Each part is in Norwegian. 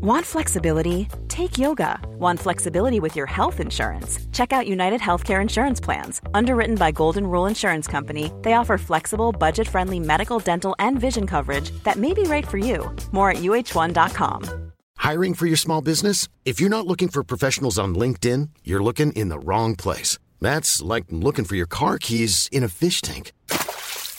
Want flexibility? Take yoga. Want flexibility with your health insurance? Check out United Healthcare Insurance Plans. Underwritten by Golden Rule Insurance Company, they offer flexible, budget friendly medical, dental, and vision coverage that may be right for you. More at uh1.com. Hiring for your small business? If you're not looking for professionals on LinkedIn, you're looking in the wrong place. That's like looking for your car keys in a fish tank.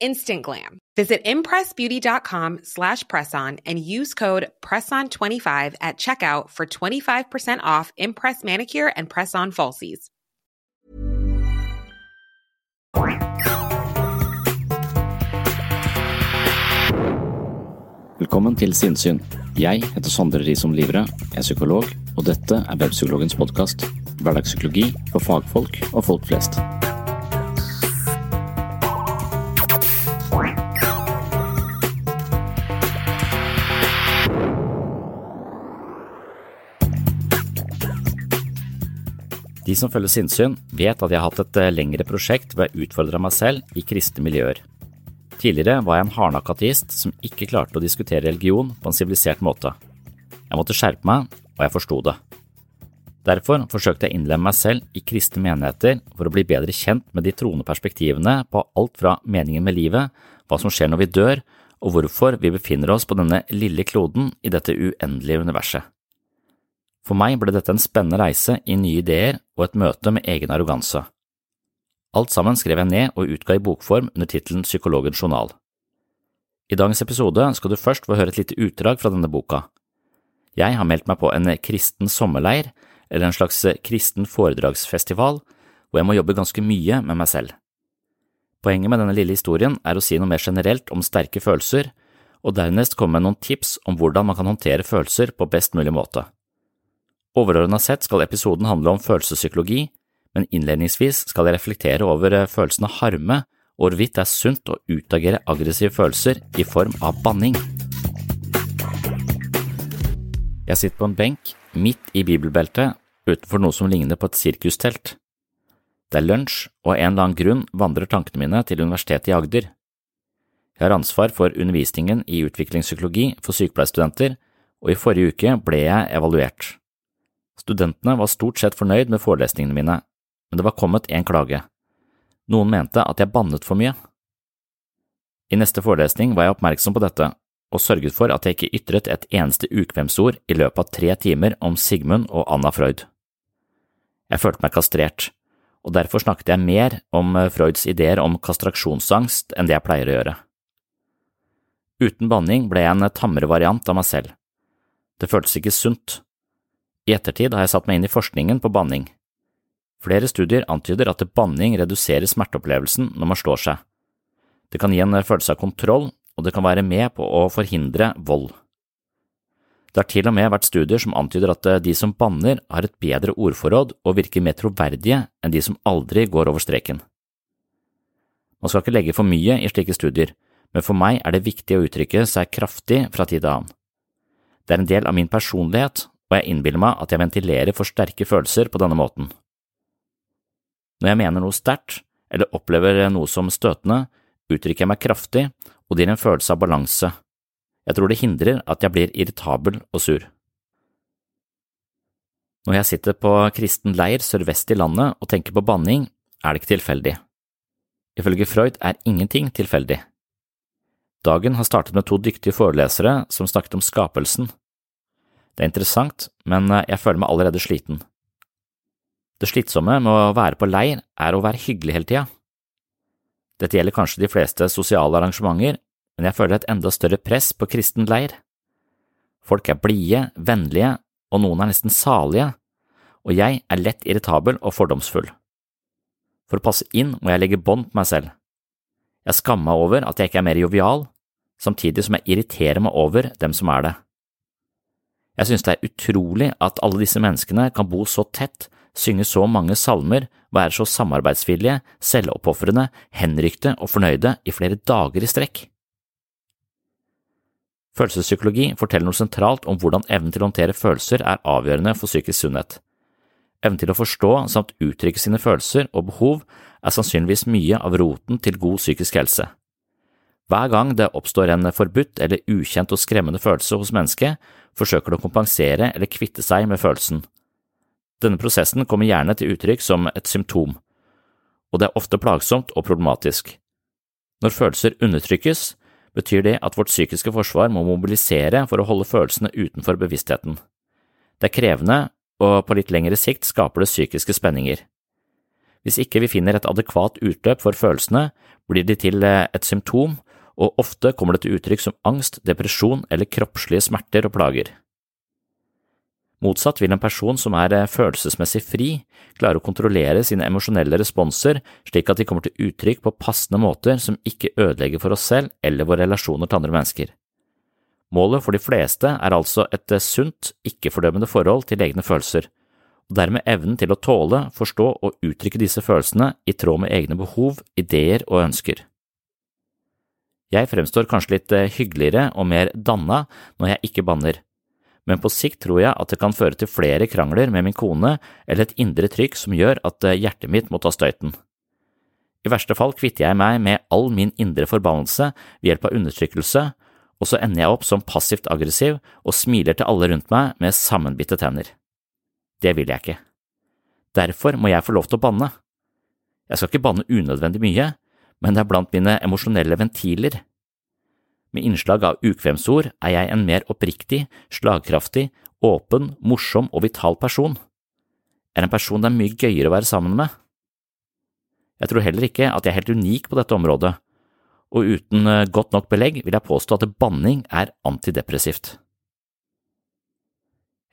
Instant glam. Visit impressbeauty.com slash presson and use code PRESSON25 at checkout for 25% off Impress Manicure and Press-On Falsies. Velkommen til Sinnsyn. Jeg heter Sondre Risom Livre, er psykolog, og dette er Webpsykologens podkast. Hverdagspsykologi for fagfolk og folk flest. De som følger sinnssyn, vet at jeg har hatt et eh, lengre prosjekt hvor jeg utfordra meg selv i kristne miljøer. Tidligere var jeg en hardnakka som ikke klarte å diskutere religion på en sivilisert måte. Jeg måtte skjerpe meg, og jeg forsto det. Derfor forsøkte jeg å innlemme meg selv i kristne menigheter for å bli bedre kjent med de troende perspektivene på alt fra meningen med livet, hva som skjer når vi dør, og hvorfor vi befinner oss på denne lille kloden i dette uendelige universet. For meg ble dette en spennende reise i nye ideer og et møte med egen arroganse. Alt sammen skrev jeg ned og utga i bokform under tittelen Psykologens journal. I dagens episode skal du først få høre et lite utdrag fra denne boka. Jeg har meldt meg på en kristen sommerleir, eller en slags kristen foredragsfestival, hvor jeg må jobbe ganske mye med meg selv. Poenget med denne lille historien er å si noe mer generelt om sterke følelser, og dernest komme med noen tips om hvordan man kan håndtere følelser på best mulig måte. Overordnet sett skal episoden handle om følelsespsykologi, men innledningsvis skal jeg reflektere over eh, følelsen av harme og hvorvidt det er sunt å utagere aggressive følelser i form av banning. Jeg sitter på en benk midt i bibelbeltet utenfor noe som ligner på et sirkustelt. Det er lunsj, og av en eller annen grunn vandrer tankene mine til Universitetet i Agder. Jeg har ansvar for undervisningen i utviklingspsykologi for sykepleierstudenter, og i forrige uke ble jeg evaluert. Studentene var stort sett fornøyd med forelesningene mine, men det var kommet en klage. Noen mente at jeg bannet for mye. I neste forelesning var jeg oppmerksom på dette, og sørget for at jeg ikke ytret et eneste ukvemsord i løpet av tre timer om Sigmund og Anna Freud. Jeg følte meg kastrert, og derfor snakket jeg mer om eh, Freuds ideer om kastraksjonsangst enn det jeg pleier å gjøre. Uten banning ble jeg en tammere variant av meg selv. Det føltes ikke sunt, i ettertid har jeg satt meg inn i forskningen på banning. Flere studier antyder at banning reduserer smerteopplevelsen når man slår seg. Det kan gi en følelse av kontroll, og det kan være med på å forhindre vold. Det har til og med vært studier som antyder at de som banner, har et bedre ordforråd og virker mer troverdige enn de som aldri går over streken. Man skal ikke legge for mye i slike studier, men for meg er det viktig å uttrykke seg kraftig fra tid til annen. Det er en del av min personlighet, og jeg innbiller meg at jeg ventilerer for sterke følelser på denne måten. Når jeg mener noe sterkt, eller opplever noe som støtende, uttrykker jeg meg kraftig, og det gir en følelse av balanse. Jeg tror det hindrer at jeg blir irritabel og sur. Når jeg sitter på kristen leir sørvest i landet og tenker på banning, er det ikke tilfeldig. Ifølge Freud er ingenting tilfeldig. Dagen har startet med to dyktige forelesere som snakket om skapelsen, det er interessant, men eh, jeg føler meg allerede sliten. Det slitsomme med å være på leir er å være hyggelig hele tida. Dette gjelder kanskje de fleste sosiale arrangementer, men jeg føler et enda større press på kristen leir. Folk er blide, vennlige, og noen er nesten salige, og jeg er lett irritabel og fordomsfull. For å passe inn må jeg legge bånd på meg selv. Jeg skammer meg over at jeg ikke er mer jovial, samtidig som jeg irriterer meg over dem som er det. Jeg synes det er utrolig at alle disse menneskene kan bo så tett, synge så mange salmer, være så samarbeidsvillige, selvoppofrende, henrykte og fornøyde i flere dager i strekk. Følelsespsykologi forteller noe sentralt om hvordan evnen til å håndtere følelser er avgjørende for psykisk sunnhet. Evnen til å forstå samt uttrykke sine følelser og behov er sannsynligvis mye av roten til god psykisk helse. Hver gang det oppstår en forbudt eller ukjent og skremmende følelse hos mennesket, forsøker det å kompensere eller kvitte seg med følelsen. Denne prosessen kommer gjerne til uttrykk som et symptom, og det er ofte plagsomt og problematisk. Når følelser undertrykkes, betyr det at vårt psykiske forsvar må mobilisere for å holde følelsene utenfor bevisstheten. Det er krevende, og på litt lengre sikt skaper det psykiske spenninger. Hvis ikke vi finner et adekvat utløp for følelsene, blir de til et symptom og ofte kommer det til uttrykk som angst, depresjon eller kroppslige smerter og plager. Motsatt vil en person som er eh, følelsesmessig fri, klare å kontrollere sine emosjonelle responser slik at de kommer til uttrykk på passende måter som ikke ødelegger for oss selv eller våre relasjoner til andre mennesker. Målet for de fleste er altså et eh, sunt, ikke-fordømmende forhold til egne følelser, og dermed evnen til å tåle, forstå og uttrykke disse følelsene i tråd med egne behov, ideer og ønsker. Jeg fremstår kanskje litt eh, hyggeligere og mer danna når jeg ikke banner, men på sikt tror jeg at det kan føre til flere krangler med min kone eller et indre trykk som gjør at eh, hjertet mitt må ta støyten. I verste fall kvitter jeg meg med all min indre forbannelse ved hjelp av undertrykkelse, og så ender jeg opp som passivt aggressiv og smiler til alle rundt meg med sammenbitte tenner. Det vil jeg ikke. Derfor må jeg få lov til å banne. Jeg skal ikke banne unødvendig mye, men det er blant mine emosjonelle ventiler. Med innslag av ukvemsord er jeg en mer oppriktig, slagkraftig, åpen, morsom og vital person. Jeg er en person det er mye gøyere å være sammen med. Jeg tror heller ikke at jeg er helt unik på dette området, og uten eh, godt nok belegg vil jeg påstå at banning er antidepressivt.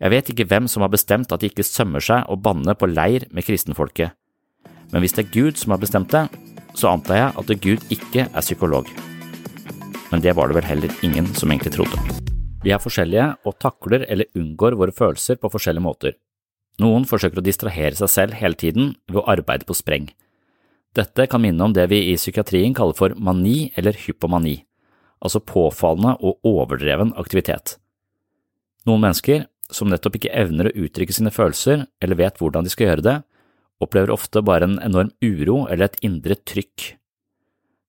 Jeg vet ikke hvem som har bestemt at det ikke sømmer seg å banne på leir med kristenfolket, men hvis det er Gud som har bestemt det, så antar jeg at Gud ikke er psykolog. Men det var det vel heller ingen som egentlig trodde. Vi er forskjellige og takler eller unngår våre følelser på forskjellige måter. Noen forsøker å distrahere seg selv hele tiden ved å arbeide på spreng. Dette kan minne om det vi i psykiatrien kaller for mani eller hypomani, altså påfallende og overdreven aktivitet. Noen mennesker, som nettopp ikke evner å uttrykke sine følelser eller vet hvordan de skal gjøre det, opplever ofte bare en enorm uro eller et indre trykk.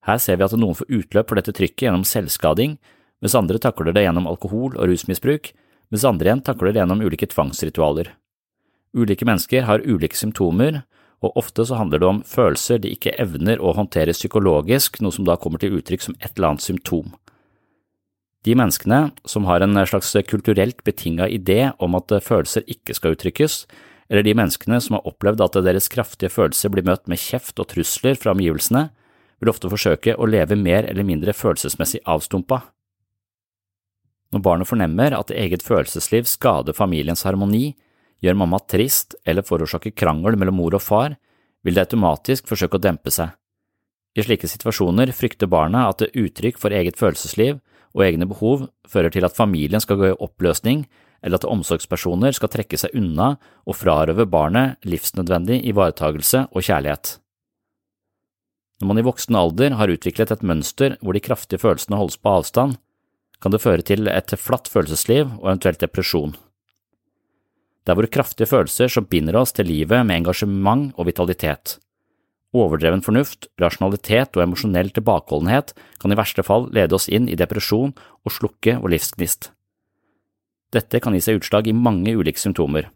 Her ser vi at noen får utløp for dette trykket gjennom selvskading, mens andre takler det gjennom alkohol og rusmisbruk, mens andre igjen takler det gjennom ulike tvangsritualer. Ulike mennesker har ulike symptomer, og ofte så handler det om følelser de ikke evner å håndtere psykologisk, noe som da kommer til uttrykk som et eller annet symptom. De menneskene som har en slags kulturelt betinga idé om at følelser ikke skal uttrykkes, eller de menneskene som har opplevd at deres kraftige følelser blir møtt med kjeft og trusler fra omgivelsene, vil ofte forsøke å leve mer eller mindre følelsesmessig avstumpa. Når barnet fornemmer at eget følelsesliv skader familiens harmoni, gjør mamma trist eller forårsaker krangel mellom mor og far, vil det automatisk forsøke å dempe seg. I slike situasjoner frykter barna at det uttrykk for eget følelsesliv og egne behov fører til at familien skal gå i oppløsning, eller at omsorgspersoner skal trekke seg unna og frarøve barnet livsnødvendig ivaretagelse og kjærlighet. Når man i voksen alder har utviklet et mønster hvor de kraftige følelsene holdes på avstand, kan det føre til et flatt følelsesliv og eventuelt depresjon. Det er våre kraftige følelser som binder oss til livet med engasjement og vitalitet. Overdreven fornuft, rasjonalitet og emosjonell tilbakeholdenhet kan i verste fall lede oss inn i depresjon og slukke vår livsgnist. Dette kan gi seg utslag i mange ulike symptomer.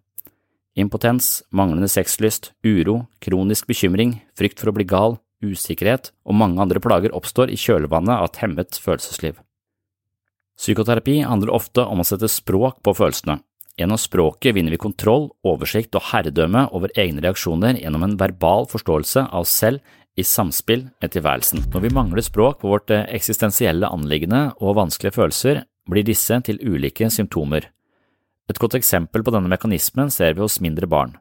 Impotens, manglende sexlyst, uro, kronisk bekymring, frykt for å bli gal, usikkerhet og mange andre plager oppstår i kjølvannet av et hemmet følelsesliv. Psykoterapi handler ofte om å sette språk på følelsene, Gjennom språket vinner vi kontroll, oversikt og herredømme over egne reaksjoner gjennom en verbal forståelse av oss selv i samspill med tilværelsen. Når vi mangler språk på vårt eh, eksistensielle anliggende og vanskelige følelser, blir disse til ulike symptomer. Et godt eksempel på denne mekanismen ser vi hos mindre barn.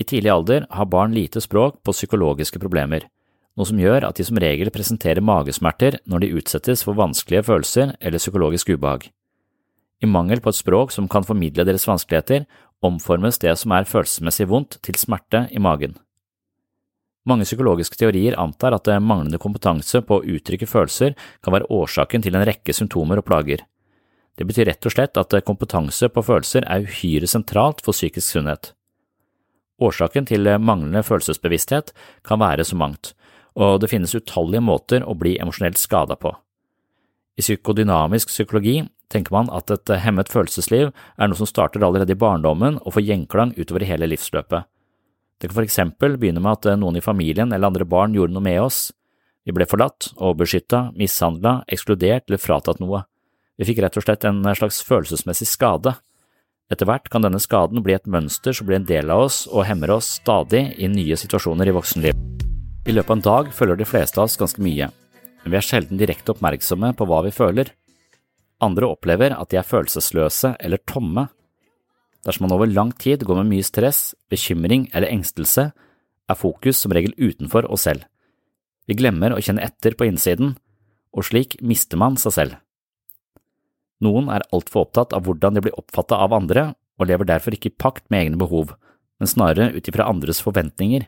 I tidlig alder har barn lite språk på psykologiske problemer, noe som gjør at de som regel presenterer magesmerter når de utsettes for vanskelige følelser eller psykologisk ubehag. I mangel på et språk som kan formidle deres vanskeligheter, omformes det som er følelsesmessig vondt, til smerte i magen. Mange psykologiske teorier antar at manglende kompetanse på å uttrykke følelser kan være årsaken til en rekke symptomer og plager. Det betyr rett og slett at kompetanse på følelser er uhyre sentralt for psykisk sunnhet. Årsaken til manglende følelsesbevissthet kan være så mangt, og det finnes utallige måter å bli emosjonelt skada på. I psykodynamisk psykologi tenker man at et hemmet følelsesliv er noe som starter allerede i barndommen og får gjenklang utover i hele livsløpet. Det kan for eksempel begynne med at noen i familien eller andre barn gjorde noe med oss. Vi ble forlatt, overbeskytta, mishandla, ekskludert eller fratatt noe. Vi fikk rett og slett en slags følelsesmessig skade. Etter hvert kan denne skaden bli et mønster som blir en del av oss og hemmer oss stadig i nye situasjoner i voksenlivet. I løpet av en dag føler de fleste av oss ganske mye, men vi er sjelden direkte oppmerksomme på hva vi føler. Andre opplever at de er følelsesløse eller tomme. Dersom man over lang tid går med mye stress, bekymring eller engstelse, er fokus som regel utenfor oss selv. Vi glemmer å kjenne etter på innsiden, og slik mister man seg selv. Noen er altfor opptatt av hvordan de blir oppfattet av andre, og lever derfor ikke i pakt med egne behov, men snarere ut ifra andres forventninger.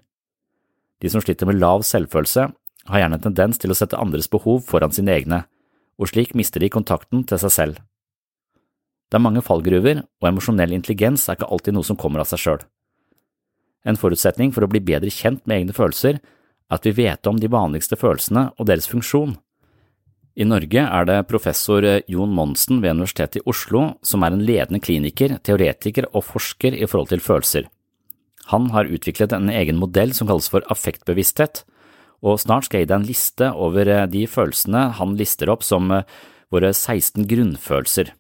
De som sliter med lav selvfølelse, har gjerne en tendens til å sette andres behov foran sine egne, og slik mister de kontakten til seg selv. Det er mange fallgruver, og emosjonell intelligens er ikke alltid noe som kommer av seg sjøl. En forutsetning for å bli bedre kjent med egne følelser er at vi vet om de vanligste følelsene og deres funksjon. I Norge er det professor Jon Monsen ved Universitetet i Oslo som er en ledende kliniker, teoretiker og forsker i forhold til følelser. Han har utviklet en egen modell som kalles for affektbevissthet, og snart skal jeg gi deg en liste over de følelsene han lister opp som våre 16 grunnfølelser.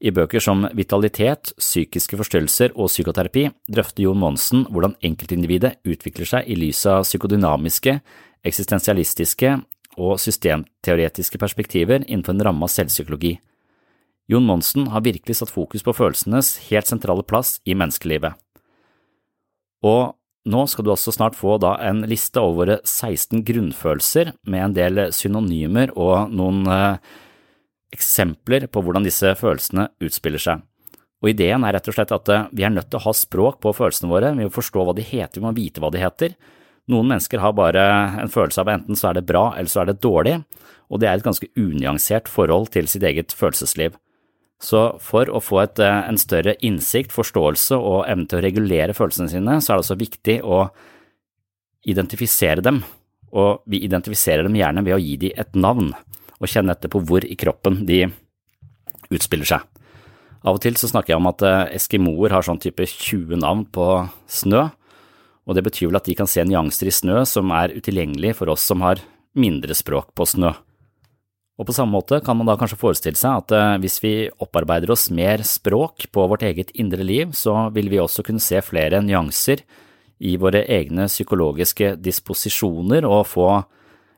I bøker som Vitalitet, psykiske forstyrrelser og psykoterapi drøfter Jon Monsen hvordan enkeltindividet utvikler seg i lys av psykodynamiske, eksistensialistiske og systemteoretiske perspektiver innenfor en ramme av selvpsykologi. Jon Monsen har virkelig satt fokus på følelsenes helt sentrale plass i menneskelivet. Og nå skal du også snart få en liste over våre 16 grunnfølelser med en del synonymer og noen eh, eksempler på hvordan disse følelsene utspiller seg. Og Ideen er rett og slett at eh, vi er nødt til å ha språk på følelsene våre, vi må forstå hva de heter, vi må vite hva de heter. Noen mennesker har bare en følelse av enten så er det bra eller så er det dårlig, og det er et ganske unyansert forhold til sitt eget følelsesliv. Så for å få et, eh, en større innsikt, forståelse og evne til å regulere følelsene sine, så er det også viktig å identifisere dem, og vi identifiserer dem gjerne ved å gi dem et navn og kjenne etter på hvor i kroppen de utspiller seg. Av og til så snakker jeg om at eh, eskimoer har sånn type 20 navn på snø, og det betyr vel at de kan se nyanser i snø som er utilgjengelig for oss som har mindre språk på snø. Og på samme måte kan man da kanskje forestille seg at eh, hvis vi opparbeider oss mer språk på vårt eget indre liv, så vil vi også kunne se flere nyanser i våre egne psykologiske disposisjoner og få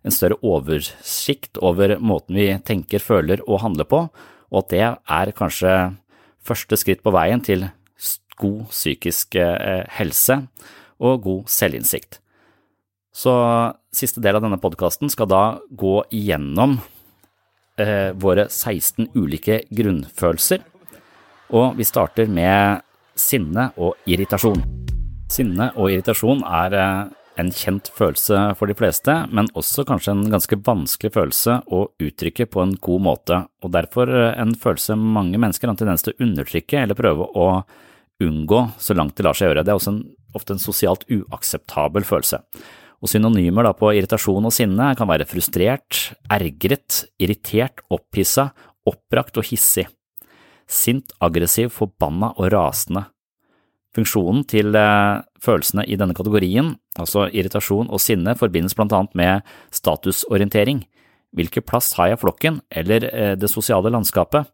en større oversikt over måten vi tenker, føler og handler på, og at det er kanskje første skritt på veien til god psykisk eh, helse og god selvinnsikt. Så siste del av denne podkasten skal da gå igjennom eh, våre 16 ulike grunnfølelser, og vi starter med sinne og irritasjon. Sinne og irritasjon er eh, en kjent følelse for de fleste, men også kanskje en ganske vanskelig følelse å uttrykke på en god måte, og derfor en følelse mange mennesker har tendens til å undertrykke eller prøve å unngå så langt det lar seg gjøre. Det er også en, ofte en sosialt uakseptabel følelse. Og Synonymer på irritasjon og sinne kan være frustrert, ergret, irritert, opphissa, oppbrakt og hissig. Sint, aggressiv, forbanna og rasende. Funksjonen til eh, følelsene i denne kategorien, altså irritasjon og sinne, forbindes blant annet med statusorientering. Hvilken plass har jeg flokken eller eh, det sosiale landskapet?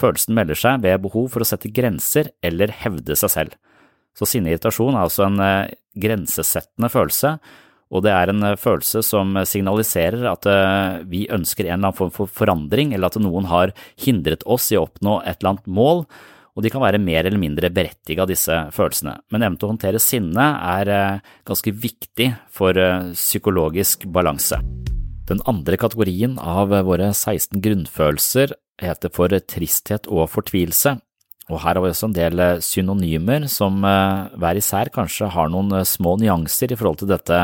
Følelsen melder seg ved behov for å sette grenser eller hevde seg selv. Så sinne-irritasjon er altså en eh, grensesettende følelse, og det er en følelse som signaliserer at vi ønsker en eller annen form for forandring, eller at noen har hindret oss i å oppnå et eller annet mål, og de kan være mer eller mindre berettiget av disse følelsene. Men evnen til å håndtere sinne er eh, ganske viktig for eh, psykologisk balanse. Den andre kategorien av våre 16 grunnfølelser heter for tristhet og fortvilelse, og her har vi også en del eh, synonymer som hver især kanskje har noen små nyanser i forhold til dette,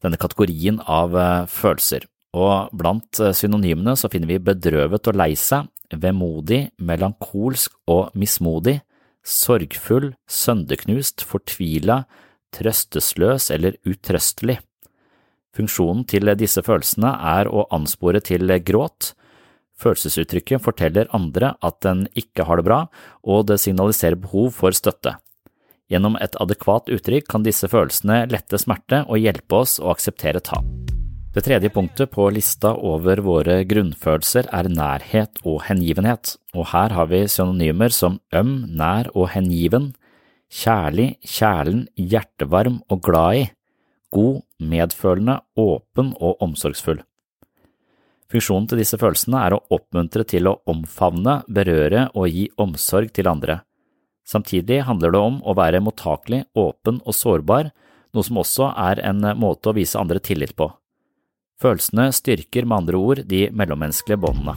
denne kategorien av følelser. Og blant synonymene så finner vi bedrøvet og lei seg, vemodig, melankolsk og mismodig, sorgfull, sønderknust, fortvila, trøstesløs eller utrøstelig. Funksjonen til disse følelsene er å anspore til gråt. Følelsesuttrykket forteller andre at den ikke har det bra, og det signaliserer behov for støtte. Gjennom et adekvat uttrykk kan disse følelsene lette smerte og hjelpe oss å akseptere tap. Det tredje punktet på lista over våre grunnfølelser er nærhet og hengivenhet, og her har vi synonymer som øm, nær og hengiven, kjærlig, kjælen, hjertevarm og glad i, god, medfølende, åpen og omsorgsfull. Funksjonen til disse følelsene er å oppmuntre til å omfavne, berøre og gi omsorg til andre. Samtidig handler det om å være mottakelig, åpen og sårbar, noe som også er en måte å vise andre tillit på. Følelsene styrker med andre ord de mellommenneskelige båndene.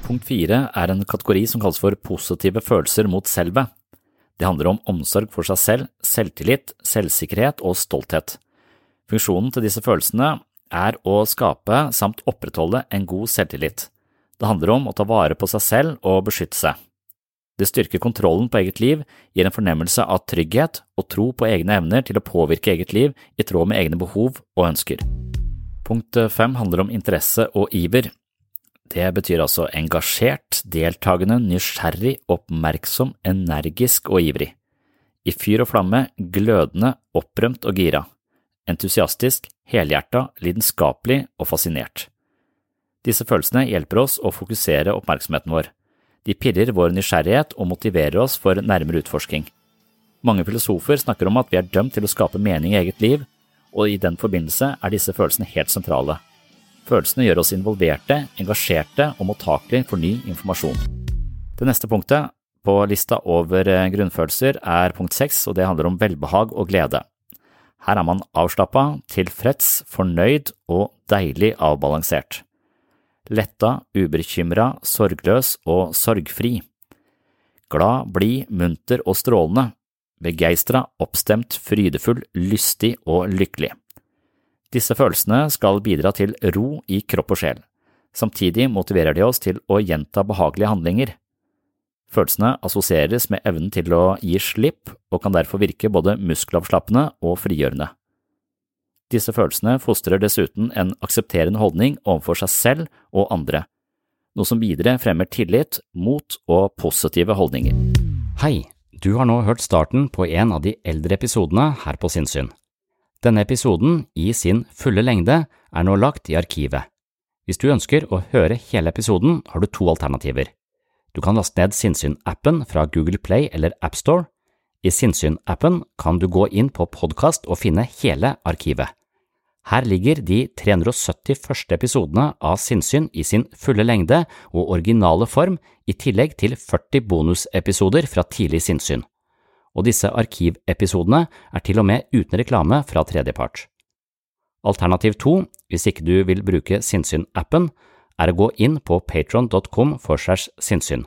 Punkt fire er en kategori som kalles for positive følelser mot selvet. Det handler om omsorg for seg selv, selvtillit, selvsikkerhet og stolthet. Funksjonen til disse følelsene er å skape samt opprettholde en god selvtillit. Det handler om å ta vare på seg selv og beskytte seg. Det styrker kontrollen på eget liv, gir en fornemmelse av trygghet og tro på egne evner til å påvirke eget liv i tråd med egne behov og ønsker. Punkt fem handler om interesse og iver. Det betyr altså engasjert, deltakende, nysgjerrig, oppmerksom, energisk og ivrig. I fyr og flamme, glødende, opprømt og gira. Entusiastisk, helhjerta, lidenskapelig og fascinert. Disse følelsene hjelper oss å fokusere oppmerksomheten vår. De pirrer vår nysgjerrighet og motiverer oss for nærmere utforsking. Mange filosofer snakker om at vi er dømt til å skape mening i eget liv, og i den forbindelse er disse følelsene helt sentrale. Følelsene gjør oss involverte, engasjerte og mottakelige for ny informasjon. Det neste punktet på lista over grunnfølelser er punkt seks, og det handler om velbehag og glede. Her er man avslappa, tilfreds, fornøyd og deilig avbalansert letta, ubekymra, sorgløs og sorgfri. Glad, blid, munter og strålende, begeistra, oppstemt, frydefull, lystig og lykkelig. Disse følelsene skal bidra til ro i kropp og sjel. Samtidig motiverer de oss til å gjenta behagelige handlinger. Følelsene assosieres med evnen til å gi slipp og kan derfor virke både muskelavslappende og frigjørende. Disse følelsene fostrer dessuten en aksepterende holdning overfor seg selv og andre, noe som videre fremmer tillit, mot og positive holdninger. Hei, du har nå hørt starten på en av de eldre episodene her på Sinnsyn. Denne episoden, i sin fulle lengde, er nå lagt i arkivet. Hvis du ønsker å høre hele episoden, har du to alternativer. Du kan laste ned Sinnsyn-appen fra Google Play eller AppStore. I Sinnsyn-appen kan du gå inn på podkast og finne hele arkivet. Her ligger de 370 første episodene av Sinnsyn i sin fulle lengde og originale form, i tillegg til 40 bonusepisoder fra tidlig sinnssyn. Og disse arkivepisodene er til og med uten reklame fra tredjepart. Alternativ to, hvis ikke du vil bruke Sinnsyn-appen, er å gå inn på patron.com for segs sinnssyn.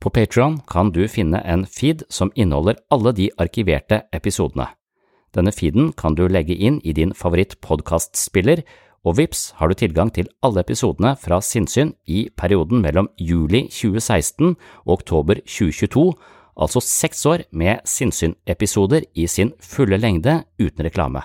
På Patron kan du finne en feed som inneholder alle de arkiverte episodene. Denne feeden kan du legge inn i din favoritt-podkastspiller, og vips har du tilgang til alle episodene fra Sinnsyn i perioden mellom juli 2016 og oktober 2022, altså seks år med Sinnsyn-episoder i sin fulle lengde uten reklame.